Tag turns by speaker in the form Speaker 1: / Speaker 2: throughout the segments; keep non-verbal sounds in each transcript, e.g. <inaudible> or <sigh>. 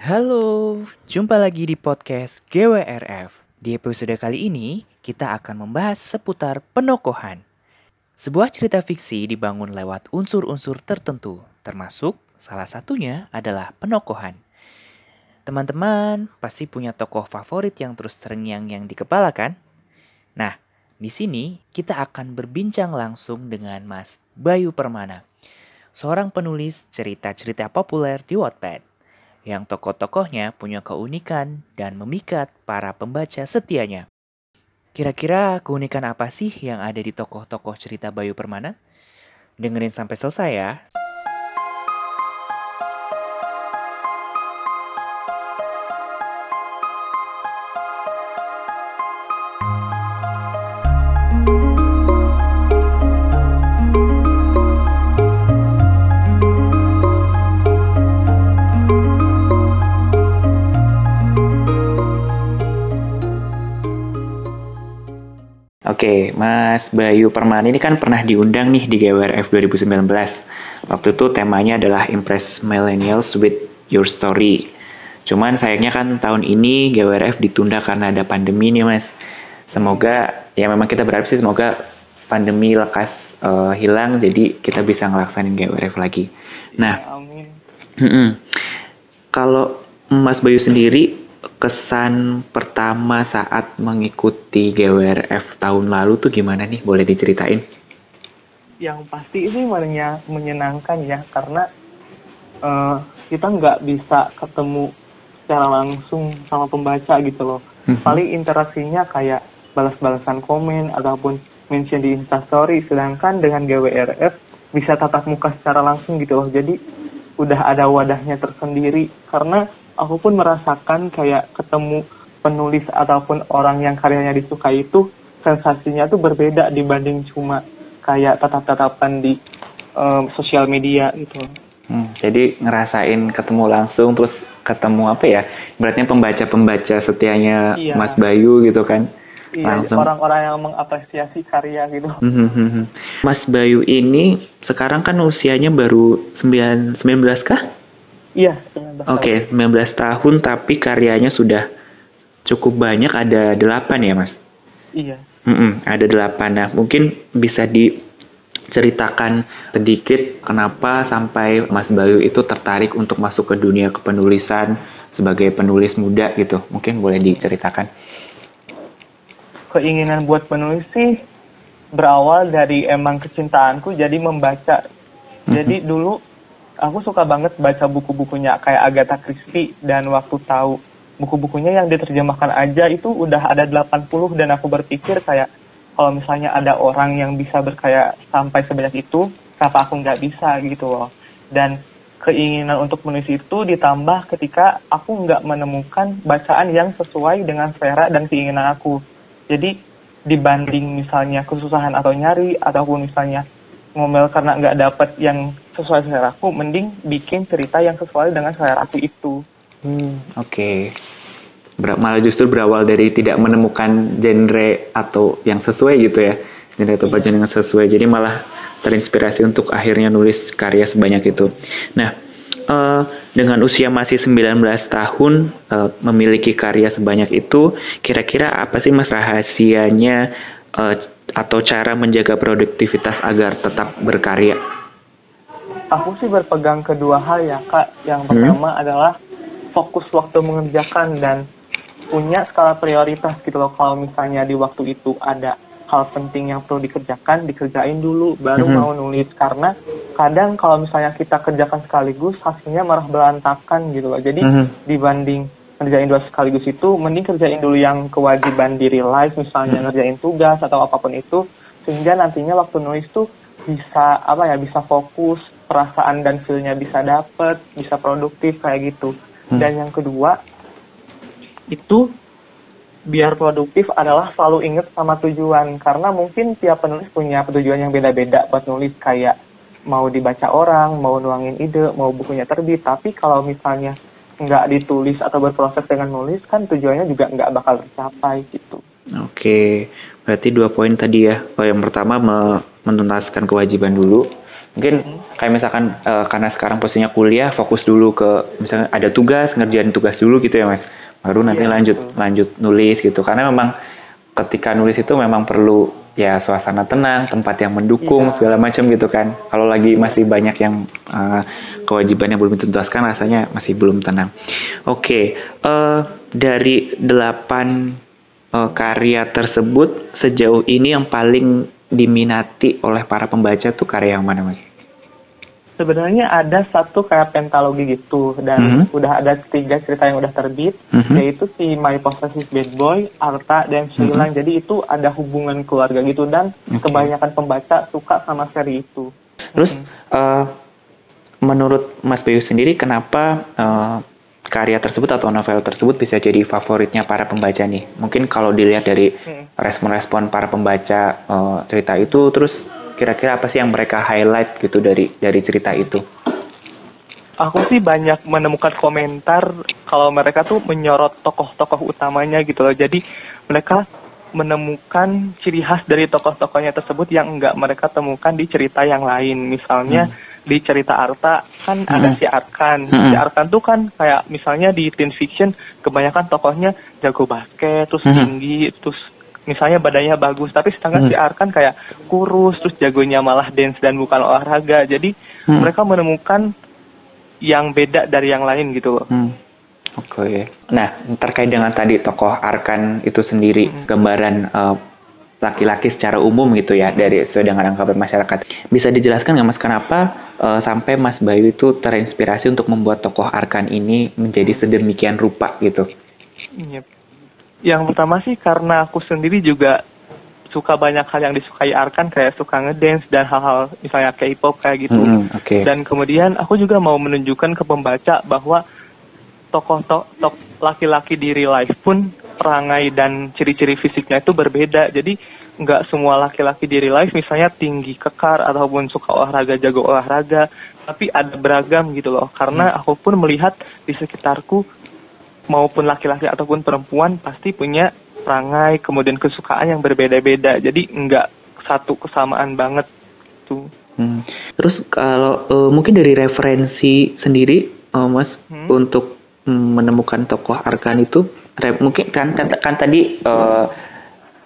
Speaker 1: Halo, jumpa lagi di podcast GWRF. Di episode kali ini, kita akan membahas seputar penokohan. Sebuah cerita fiksi dibangun lewat unsur-unsur tertentu, termasuk salah satunya adalah penokohan. Teman-teman pasti punya tokoh favorit yang terus terngiang-ngiang di kepala kan? Nah, di sini kita akan berbincang langsung dengan Mas Bayu Permana, seorang penulis cerita-cerita populer di Wattpad yang tokoh-tokohnya punya keunikan dan memikat para pembaca setianya. Kira-kira keunikan apa sih yang ada di tokoh-tokoh cerita Bayu Permana? Dengerin sampai selesai ya. Oke, Mas Bayu Permana ini kan pernah diundang nih di GWRF 2019. Waktu itu temanya adalah Impress Millennials with Your Story. Cuman sayangnya kan tahun ini GWRF ditunda karena ada pandemi nih Mas. Semoga, ya memang kita berharap sih semoga pandemi lekas uh, hilang jadi kita bisa ngelaksanin GWRF lagi. Nah,
Speaker 2: Amin.
Speaker 1: kalau Mas Bayu sendiri kesan pertama saat mengikuti GWRF tahun lalu tuh gimana nih? Boleh diceritain?
Speaker 2: Yang pasti sih menyenang- menyenangkan ya karena eh, kita nggak bisa ketemu secara langsung sama pembaca gitu loh.
Speaker 1: Mhm.
Speaker 2: Paling interaksinya kayak balas-balasan komen ataupun mention di Instastory. Sedangkan dengan GWRF bisa tatap muka secara langsung gitu loh. Jadi udah ada wadahnya tersendiri karena aku pun merasakan kayak ketemu penulis ataupun orang yang karyanya disukai itu sensasinya tuh berbeda dibanding cuma kayak tatap-tatapan di em, sosial media gitu.
Speaker 1: Hmm, jadi ngerasain ketemu langsung terus ketemu apa ya? Berarti pembaca-pembaca setianya
Speaker 2: Iya.
Speaker 1: Mas Bayu gitu kan?
Speaker 2: Iya,
Speaker 1: Langsung.
Speaker 2: orang-orang yang mengapresiasi karya gitu.
Speaker 1: Hmm, hmm, hmm. Mas Bayu ini sekarang kan usianya baru 9, 19 kah?
Speaker 2: Iya, 19 tahun.
Speaker 1: Oke, 19 tahun tapi karyanya sudah cukup banyak ada 8 ya Mas?
Speaker 2: Iya.
Speaker 1: Mm-mm, ada delapan. Nah, mungkin bisa diceritakan sedikit kenapa sampai Mas Bayu itu tertarik untuk masuk ke dunia kepenulisan sebagai penulis muda gitu. Mungkin boleh diceritakan.
Speaker 2: Keinginan buat penulis sih berawal dari emang kecintaanku jadi membaca. Jadi dulu aku suka banget baca buku-bukunya kayak Agatha Christie dan waktu tahu buku-bukunya yang diterjemahkan aja itu udah ada 80 dan aku berpikir kayak kalau misalnya ada orang yang bisa berkarya sampai sebanyak itu, kenapa aku nggak bisa gitu loh. Dan keinginan untuk menulis itu ditambah ketika aku nggak menemukan bacaan yang sesuai dengan selera dan keinginan aku. Jadi dibanding misalnya kesusahan atau nyari ataupun misalnya ngomel karena nggak dapet yang sesuai selera aku, mending bikin cerita yang sesuai dengan selera aku itu.
Speaker 1: Hmm, oke. Ber- malah justru berawal dari tidak menemukan genre atau yang sesuai gitu ya. Genre atau bacaan yang sesuai. Jadi malah terinspirasi untuk akhirnya nulis karya sebanyak itu. Nah, eh, dengan usia masih 19 tahun eh, memiliki karya sebanyak itu, kira-kira apa sih Mas rahasianya eh, atau cara menjaga produktivitas agar tetap berkarya?
Speaker 2: Aku sih berpegang kedua hal ya kak. Yang
Speaker 1: Hmm.
Speaker 2: pertama adalah fokus waktu mengerjakan dan punya skala prioritas gitu loh. Kalau misalnya di waktu itu ada hal penting yang perlu dikerjakan, dikerjain dulu, baru
Speaker 1: Mhm.
Speaker 2: mau nulis. Karena kadang kalau misalnya kita kerjakan sekaligus, hasilnya malah berantakan gitu loh. Jadi
Speaker 1: Mhm.
Speaker 2: dibanding ngerjain dua sekaligus itu, mending kerjain dulu yang kewajiban di real life, misalnya ngerjain tugas atau apa pun itu, sehingga nantinya waktu nulis tuh bisa apa ya, bisa fokus, perasaan dan feel-nya bisa dapet, bisa produktif kayak gitu.
Speaker 1: Hmm.
Speaker 2: Dan yang kedua, itu biar produktif adalah selalu inget sama tujuan karena mungkin tiap penulis punya tujuan yang beda-beda buat nulis kayak mau dibaca orang, mau nuangin ide, mau bukunya terbit. Tapi kalau misalnya nggak ditulis atau berproses dengan nulis kan tujuannya juga nggak bakal tercapai gitu.
Speaker 1: Oke, berarti dua poin tadi ya. Oh, yang pertama me- menuntaskan kewajiban dulu. Mungkin hmm. kayak misalkan uh, karena sekarang posisinya kuliah, fokus dulu ke misalnya ada tugas, ngerjain tugas dulu gitu ya mas. Baru nanti yeah, lanjut betul. lanjut nulis gitu. Karena memang ketika nulis itu memang perlu ya suasana tenang, tempat yang mendukung yeah. segala macam gitu kan. Kalau lagi masih banyak yang uh, kewajiban yang belum dituntaskan, rasanya masih belum tenang. Oke, okay. uh, eh, dari delapan uh, karya tersebut sejauh ini yang paling diminati oleh para pembaca tuh karya yang mana mas?
Speaker 2: sebenarnya ada satu kayak pentalogi gitu dan mm -hmm. udah ada tiga cerita yang udah terbit mm -hmm. yaitu si My Possessive Bad Boy, Arta dan Shilang. Mm -hmm. Jadi itu ada hubungan keluarga gitu dan okay. kebanyakan pembaca suka sama seri itu.
Speaker 1: Terus mm -hmm. uh, menurut Mas Bayu sendiri kenapa uh, karya tersebut atau novel tersebut bisa jadi favoritnya para pembaca nih? Mungkin kalau dilihat dari respon-respon para pembaca uh, cerita itu terus kira-kira apa sih yang mereka highlight gitu dari dari cerita itu?
Speaker 2: Aku sih banyak menemukan komentar kalau mereka tuh menyorot tokoh-tokoh utamanya gitu loh. Jadi mereka menemukan ciri khas dari tokoh-tokohnya tersebut yang enggak mereka temukan di cerita yang lain. Misalnya hmm. Di cerita Arta kan hmm. ada si Arkan. Hmm. Si Arkan tuh kan kayak misalnya di teen fiction kebanyakan tokohnya jago basket, terus hmm. tinggi, terus misalnya badannya bagus tapi sedangkan hmm. si Arkan kayak kurus terus jagonya malah dance dan bukan olahraga jadi hmm. mereka menemukan yang beda dari yang lain gitu loh. Hmm.
Speaker 1: Oke. Okay. Nah terkait dengan tadi tokoh Arkan itu sendiri hmm. gambaran uh, laki-laki secara umum gitu ya dari sesuai dengan angka masyarakat. Bisa dijelaskan nggak mas kenapa uh, sampai Mas Bayu itu terinspirasi untuk membuat tokoh Arkan ini menjadi sedemikian rupa gitu?
Speaker 2: Yep. Yang pertama sih karena aku sendiri juga suka banyak hal yang disukai Arkan kayak suka ngedance dan hal-hal misalnya K-pop kayak gitu. Mm, okay. Dan kemudian aku juga mau menunjukkan ke pembaca bahwa tokoh-tokoh laki-laki di real life pun perangai dan ciri-ciri fisiknya itu berbeda. Jadi nggak semua laki-laki di real life misalnya tinggi kekar ataupun suka olahraga jago olahraga, tapi ada beragam gitu loh. Karena mm. aku pun melihat di sekitarku maupun laki-laki ataupun perempuan pasti punya perangai kemudian kesukaan yang berbeda-beda jadi enggak satu kesamaan banget tuh
Speaker 1: hmm. terus kalau uh, mungkin dari referensi sendiri uh, mas hmm? untuk menemukan tokoh Arkan itu mungkin kan, kan kan tadi uh,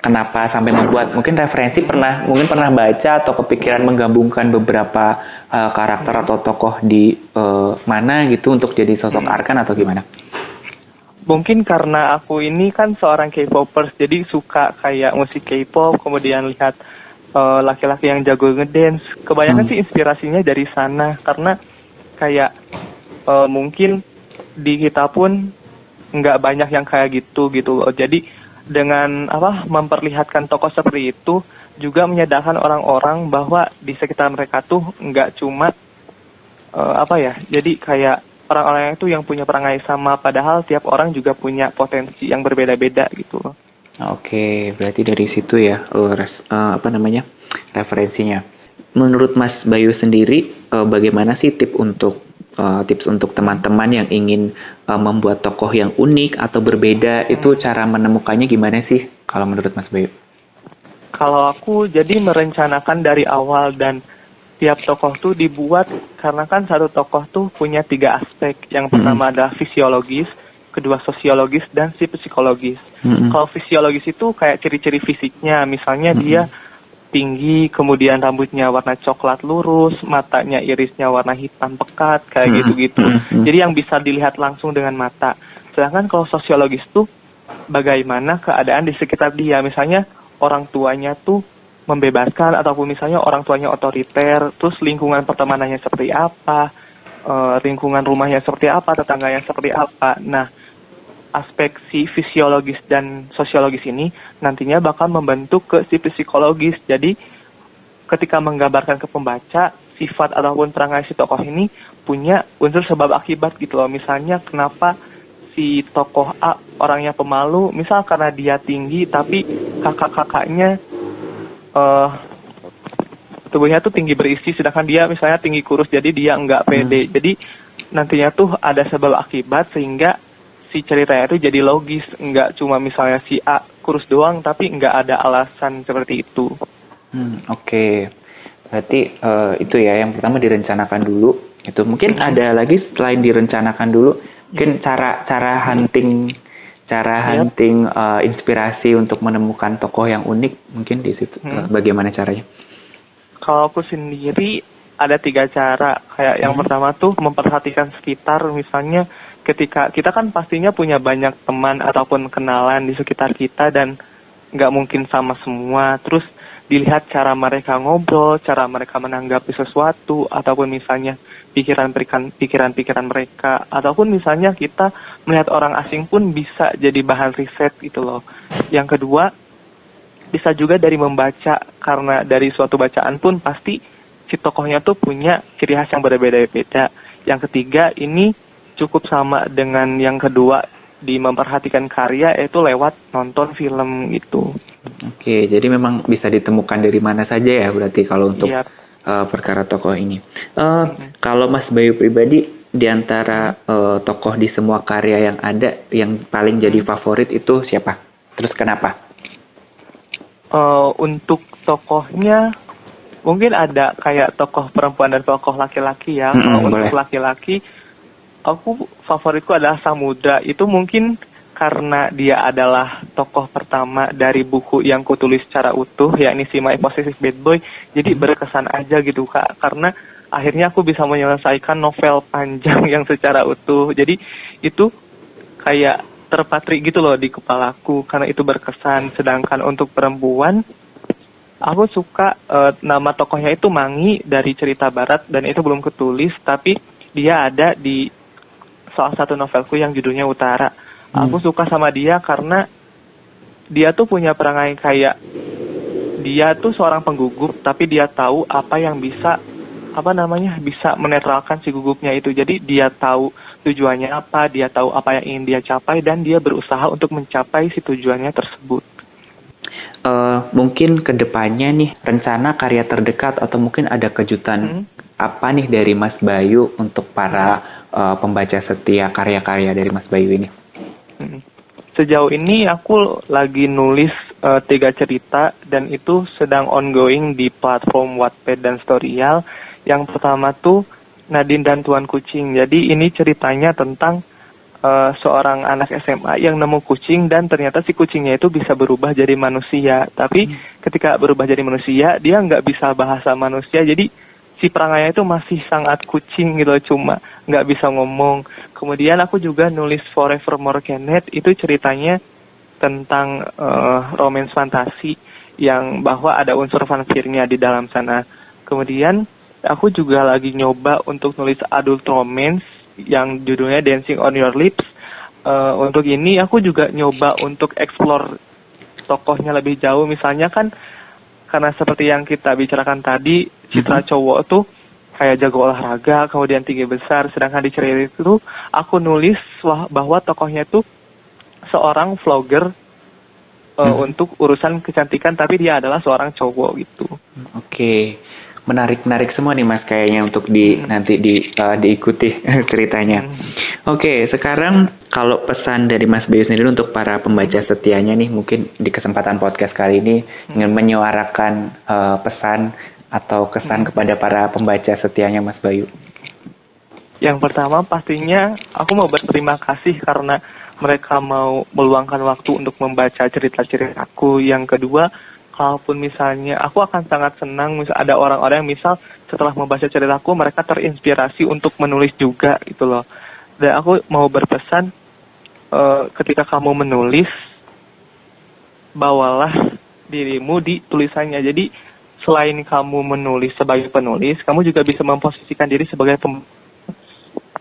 Speaker 1: kenapa sampai membuat mungkin referensi pernah mungkin pernah baca atau kepikiran menggabungkan beberapa uh, karakter atau tokoh di uh, mana gitu untuk jadi sosok hmm. Arkan atau gimana?
Speaker 2: mungkin karena aku ini kan seorang K-popers jadi suka kayak musik K-pop kemudian lihat eh, laki-laki yang jago ngedance kebanyakan hmm. sih inspirasinya dari sana karena kayak uh, mungkin di kita pun nggak banyak yang kayak gitu gitu loh jadi dengan apa memperlihatkan tokoh seperti itu juga menyadarkan orang-orang bahwa di sekitar mereka tuh nggak cuma uh, apa ya jadi kayak orang-orang itu yang punya perangai sama padahal tiap orang juga punya potensi yang berbeda-beda gitu
Speaker 1: Oke, berarti dari situ ya uh, res, uh, apa namanya referensinya. Menurut Mas Bayu sendiri, uh, bagaimana sih tip untuk uh, tips untuk teman-teman yang ingin uh, membuat tokoh yang unik atau berbeda hmm. itu cara menemukannya gimana sih kalau menurut Mas Bayu?
Speaker 2: Kalau aku jadi merencanakan dari awal dan tiap tokoh tuh dibuat karena kan satu tokoh tuh punya tiga aspek. Yang pertama mm-hmm. adalah fisiologis, kedua sosiologis dan si psikologis. Mm-hmm. Kalau fisiologis itu kayak ciri-ciri fisiknya, misalnya mm-hmm. dia tinggi, kemudian rambutnya warna coklat lurus, matanya irisnya warna hitam pekat, kayak mm-hmm. gitu-gitu. Mm-hmm. Jadi yang bisa dilihat langsung dengan mata. Sedangkan kalau sosiologis tuh bagaimana keadaan di sekitar dia, misalnya orang tuanya tuh membebaskan ataupun misalnya orang tuanya otoriter, terus lingkungan pertemanannya seperti apa, e, lingkungan rumahnya seperti apa, tetangganya seperti apa. Nah, aspek si fisiologis dan sosiologis ini nantinya bakal membentuk ke si psikologis. Jadi ketika menggambarkan ke pembaca sifat ataupun perangai si tokoh ini punya unsur sebab akibat gitu loh. Misalnya kenapa si tokoh A orangnya pemalu, misal karena dia tinggi tapi kakak-kakaknya uh, tubuhnya tuh tinggi berisi sedangkan dia misalnya tinggi kurus jadi dia enggak pede. Hmm. Jadi nantinya tuh ada sebab akibat sehingga si ceritanya itu jadi logis, enggak cuma misalnya si A kurus doang tapi enggak ada alasan seperti itu.
Speaker 1: Hmm, oke. Okay. Berarti uh, itu ya yang pertama direncanakan dulu. Itu mungkin hmm. ada lagi selain direncanakan dulu, mungkin cara cara hunting cara yep. hunting uh, inspirasi untuk menemukan tokoh yang unik mungkin di situ hmm. bagaimana caranya?
Speaker 2: Kalau aku sendiri ada tiga cara. Kayak yang hmm. pertama tuh memperhatikan sekitar, misalnya ketika kita kan pastinya punya banyak teman ataupun kenalan di sekitar kita dan nggak mungkin sama semua. Terus dilihat cara mereka ngobrol, cara mereka menanggapi sesuatu, ataupun misalnya pikiran-pikiran mereka, ataupun misalnya kita melihat orang asing pun bisa jadi bahan riset gitu loh. Yang kedua, bisa juga dari membaca, karena dari suatu bacaan pun pasti si tokohnya tuh punya ciri khas yang berbeda-beda. Yang ketiga, ini cukup sama dengan yang kedua di memperhatikan karya yaitu lewat nonton film gitu.
Speaker 1: Oke, jadi memang bisa ditemukan dari mana saja ya berarti kalau untuk yep. uh, perkara tokoh ini. Uh, mm-hmm. Kalau Mas Bayu pribadi di antara uh, tokoh di semua karya yang ada yang paling jadi favorit itu siapa? Terus kenapa?
Speaker 2: Uh, untuk tokohnya mungkin ada kayak tokoh perempuan dan tokoh laki-laki ya. Mm-hmm, Kalau untuk laki-laki aku favoritku adalah Samudra. Itu mungkin karena dia adalah tokoh pertama dari buku yang kutulis secara utuh, yakni si My Possessive Bad Boy. Jadi hmm. berkesan aja gitu kak, karena akhirnya aku bisa menyelesaikan novel panjang <laughs> yang secara utuh. Jadi itu kayak terpatri gitu loh di kepalaku karena itu berkesan. Sedangkan untuk perempuan, aku suka uh, nama tokohnya itu Mangi dari cerita Barat dan itu belum ketulis, tapi dia ada di salah satu novelku yang judulnya Utara. Hmm. Aku suka sama dia karena dia tuh punya perangai kayak dia tuh seorang penggugup tapi dia tahu apa yang bisa apa namanya bisa menetralkan si gugupnya itu. Jadi dia tahu tujuannya apa, dia tahu apa yang ingin dia capai dan dia berusaha untuk mencapai si tujuannya tersebut.
Speaker 1: Uh, mungkin ke depannya nih rencana karya terdekat atau mungkin ada kejutan hmm. apa nih dari Mas Bayu untuk para uh, pembaca setia karya-karya dari Mas Bayu ini?
Speaker 2: Hmm. Sejauh ini aku lagi nulis uh, tiga cerita dan itu sedang ongoing di platform Wattpad dan Storyal. Yang pertama tuh Nadine dan Tuan Kucing. Jadi ini ceritanya tentang uh, seorang anak SMA yang nemu kucing dan ternyata si kucingnya itu bisa berubah jadi manusia. Tapi hmm. ketika berubah jadi manusia dia nggak bisa bahasa manusia. Jadi si perangainya itu masih sangat kucing gitu cuma nggak bisa ngomong. Kemudian aku juga nulis Forevermore Kenneth itu ceritanya tentang uh, romance fantasi yang bahwa ada unsur vampirnya di dalam sana. Kemudian aku juga lagi nyoba untuk nulis adult romance yang judulnya Dancing on Your Lips. Uh, untuk ini aku juga nyoba untuk explore tokohnya lebih jauh. Misalnya kan karena seperti yang kita bicarakan tadi citra mm-hmm. cowok tuh kayak jago olahraga kemudian tinggi besar sedangkan di cerita itu aku nulis bahwa tokohnya tuh seorang vlogger uh, hmm. untuk urusan kecantikan tapi dia adalah seorang cowok gitu.
Speaker 1: Oke. Okay menarik menarik semua nih mas kayaknya untuk di hmm. nanti di uh, diikuti <laughs> ceritanya. Hmm. Oke okay, sekarang kalau pesan dari Mas Bayu sendiri untuk para pembaca setianya nih mungkin di kesempatan podcast kali ini hmm. ingin menyuarakan uh, pesan atau kesan hmm. kepada para pembaca setianya Mas Bayu.
Speaker 2: Yang pertama pastinya aku mau berterima kasih karena mereka mau meluangkan waktu untuk membaca cerita-ceritaku. Yang kedua kalaupun misalnya aku akan sangat senang misal ada orang-orang yang misal setelah membaca ceritaku mereka terinspirasi untuk menulis juga gitu loh dan aku mau berpesan uh, ketika kamu menulis bawalah dirimu di tulisannya jadi selain kamu menulis sebagai penulis kamu juga bisa memposisikan diri sebagai pem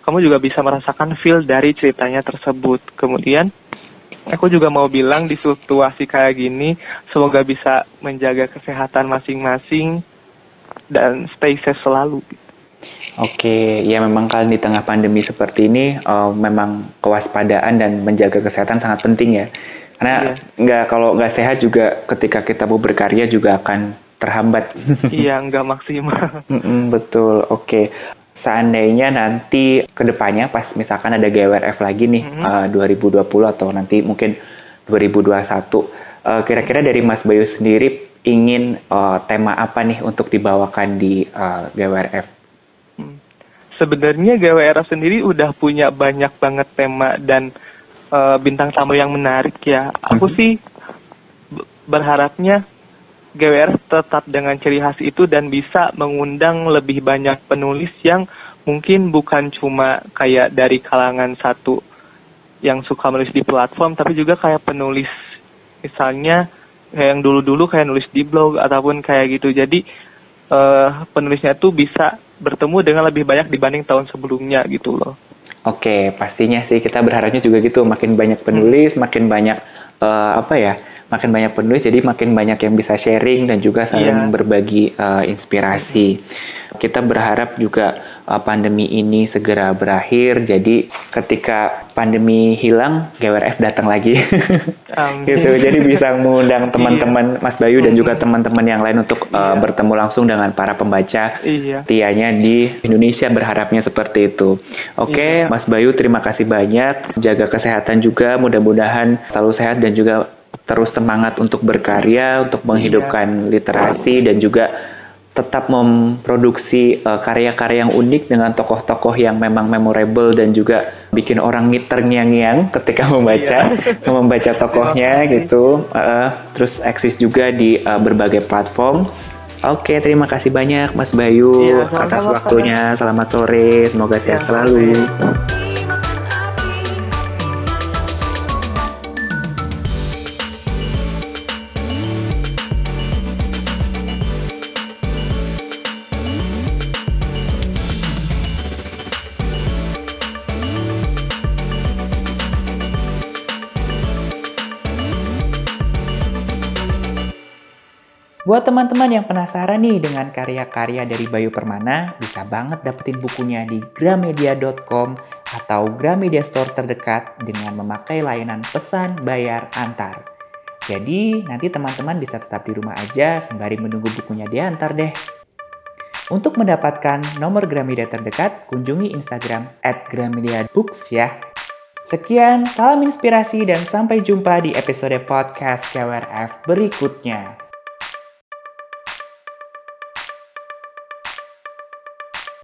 Speaker 2: kamu juga bisa merasakan feel dari ceritanya tersebut kemudian aku juga mau bilang di situasi kayak gini, semoga bisa menjaga kesehatan masing-masing dan stay safe selalu.
Speaker 1: Oke, ya memang kan di tengah pandemi seperti ini, uh, memang kewaspadaan dan menjaga kesehatan sangat penting ya. Karena iya. nggak kalau nggak sehat juga ketika kita mau berkarya juga akan terhambat. <laughs>
Speaker 2: iya, nggak maksimal.
Speaker 1: mm -mm, betul. Oke seandainya nanti ke depannya pas misalkan ada GWRF lagi nih mm -hmm. uh, 2020 atau nanti mungkin 2021 uh, kira-kira dari Mas Bayu sendiri ingin uh, tema apa nih untuk dibawakan di uh, GWRF?
Speaker 2: Sebenarnya GWRF sendiri udah punya banyak banget tema dan uh, bintang tamu yang menarik ya. Aku hmm. sih berharapnya GWR tetap dengan ciri khas itu dan bisa mengundang lebih banyak penulis yang mungkin bukan cuma kayak dari kalangan satu yang suka menulis di platform, tapi juga kayak penulis misalnya kayak yang dulu-dulu kayak nulis di blog ataupun kayak gitu. Jadi uh, penulisnya tuh bisa bertemu dengan lebih banyak dibanding tahun sebelumnya gitu loh.
Speaker 1: Oke, pastinya sih kita berharapnya juga gitu, makin banyak penulis, hmm. makin banyak uh, apa ya? makin banyak penulis jadi makin banyak yang bisa sharing dan juga saling yeah. berbagi uh, inspirasi. Kita berharap juga pandemi ini segera berakhir. Jadi ketika pandemi hilang, GWRF datang lagi. <laughs> gitu. Jadi bisa mengundang teman-teman iya. Mas Bayu dan juga teman-teman yang lain untuk uh, bertemu langsung dengan para pembaca iya. tianya di Indonesia berharapnya seperti itu. Oke, okay, iya. Mas Bayu terima kasih banyak. Jaga kesehatan juga. Mudah-mudahan selalu sehat dan juga terus semangat untuk berkarya, untuk menghidupkan iya. literasi dan juga tetap memproduksi eh, karya-karya yang unik dengan tokoh-tokoh yang memang memorable dan juga bikin orang terngiang-ngiang ketika membaca iya. <laughs> membaca tokohnya gitu. Uh, terus eksis juga di uh, berbagai platform. Oke, terima kasih banyak Mas Bayu iya, atas waktunya. Selamat sore, semoga sehat ya, selalu. Buat teman-teman yang penasaran nih dengan karya-karya dari Bayu Permana, bisa banget dapetin bukunya di gramedia.com atau Gramedia Store terdekat dengan memakai layanan pesan bayar antar. Jadi nanti teman-teman bisa tetap di rumah aja sembari menunggu bukunya diantar deh. Untuk mendapatkan nomor Gramedia terdekat, kunjungi Instagram at Gramedia Books ya. Sekian, salam inspirasi dan sampai jumpa di episode podcast KWRF berikutnya.